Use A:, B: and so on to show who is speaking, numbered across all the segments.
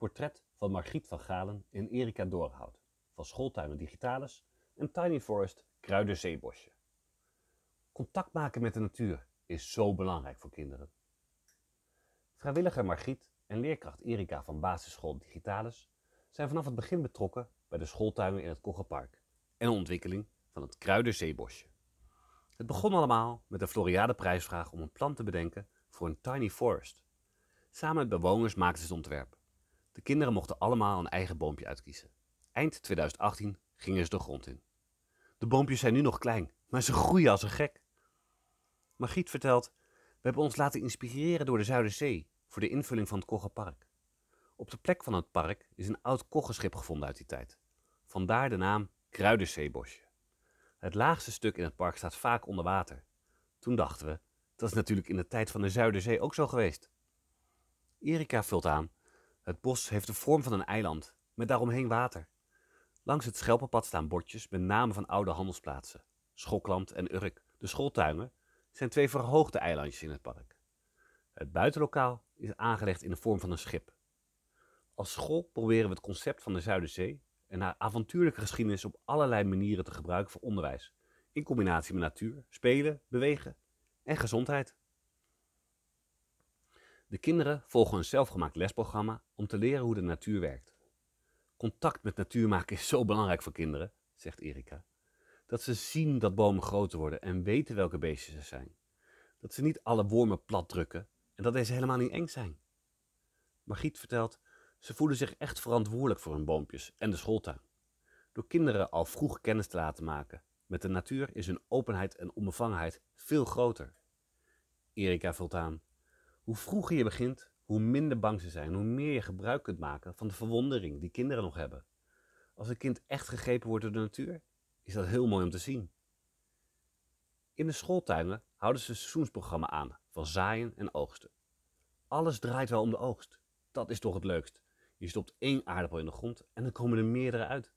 A: Portret van Margriet van Galen en Erika Doorhout van Schooltuinen Digitalis en Tiny Forest Kruidenzeebosje. Contact maken met de natuur is zo belangrijk voor kinderen. Vrijwilliger Margriet en leerkracht Erika van basisschool Digitalis zijn vanaf het begin betrokken bij de schooltuinen in het Koggenpark en de ontwikkeling van het Kruidenzeebosje. Het begon allemaal met de Floriade prijsvraag om een plan te bedenken voor een tiny forest. Samen met bewoners maakten ze het ontwerp. De kinderen mochten allemaal een eigen boompje uitkiezen. Eind 2018 gingen ze de grond in. De boompjes zijn nu nog klein, maar ze groeien als een gek. Margriet vertelt, we hebben ons laten inspireren door de Zuiderzee voor de invulling van het Koggenpark. Op de plek van het park is een oud koggenschip gevonden uit die tijd. Vandaar de naam Kruidenzeebosje. Het laagste stuk in het park staat vaak onder water. Toen dachten we, dat is natuurlijk in de tijd van de Zuiderzee ook zo geweest. Erika vult aan, het bos heeft de vorm van een eiland, met daaromheen water. Langs het Schelpenpad staan bordjes met namen van oude handelsplaatsen. Schokland en Urk, de schooltuinen, zijn twee verhoogde eilandjes in het park. Het buitenlokaal is aangelegd in de vorm van een schip. Als school proberen we het concept van de Zuiderzee en haar avontuurlijke geschiedenis op allerlei manieren te gebruiken voor onderwijs, in combinatie met natuur, spelen, bewegen en gezondheid. De kinderen volgen een zelfgemaakt lesprogramma om te leren hoe de natuur werkt. Contact met natuur maken is zo belangrijk voor kinderen, zegt Erika. Dat ze zien dat bomen groter worden en weten welke beestjes er zijn. Dat ze niet alle wormen plat drukken en dat deze helemaal niet eng zijn. Margriet vertelt, ze voelen zich echt verantwoordelijk voor hun boompjes en de schooltuin. Door kinderen al vroeg kennis te laten maken met de natuur is hun openheid en onbevangenheid veel groter. Erika vult aan, hoe vroeger je begint, hoe minder bang ze zijn, hoe meer je gebruik kunt maken van de verwondering die kinderen nog hebben. Als een kind echt gegrepen wordt door de natuur, is dat heel mooi om te zien. In de schooltuinen houden ze een seizoensprogramma aan van zaaien en oogsten. Alles draait wel om de oogst. Dat is toch het leukst. Je stopt één aardappel in de grond en dan komen er meerdere uit.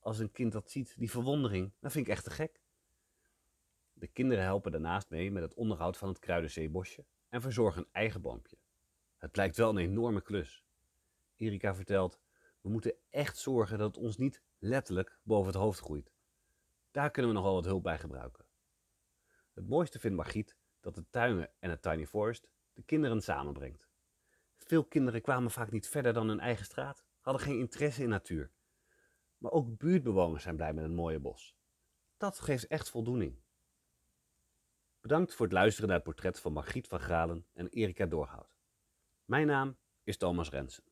A: Als een kind dat ziet, die verwondering, dan vind ik echt te gek. De kinderen helpen daarnaast mee met het onderhoud van het Kruidenzeebosje en verzorgen een eigen boompje. Het blijkt wel een enorme klus. Erika vertelt, we moeten echt zorgen dat het ons niet letterlijk boven het hoofd groeit. Daar kunnen we nog wel wat hulp bij gebruiken. Het mooiste vindt Margriet dat de tuinen en het Tiny Forest de kinderen samenbrengt. Veel kinderen kwamen vaak niet verder dan hun eigen straat, hadden geen interesse in natuur. Maar ook buurtbewoners zijn blij met een mooie bos. Dat geeft echt voldoening. Bedankt voor het luisteren naar het portret van Margriet van Gralen en Erika Doorhout. Mijn naam is Thomas Rensen.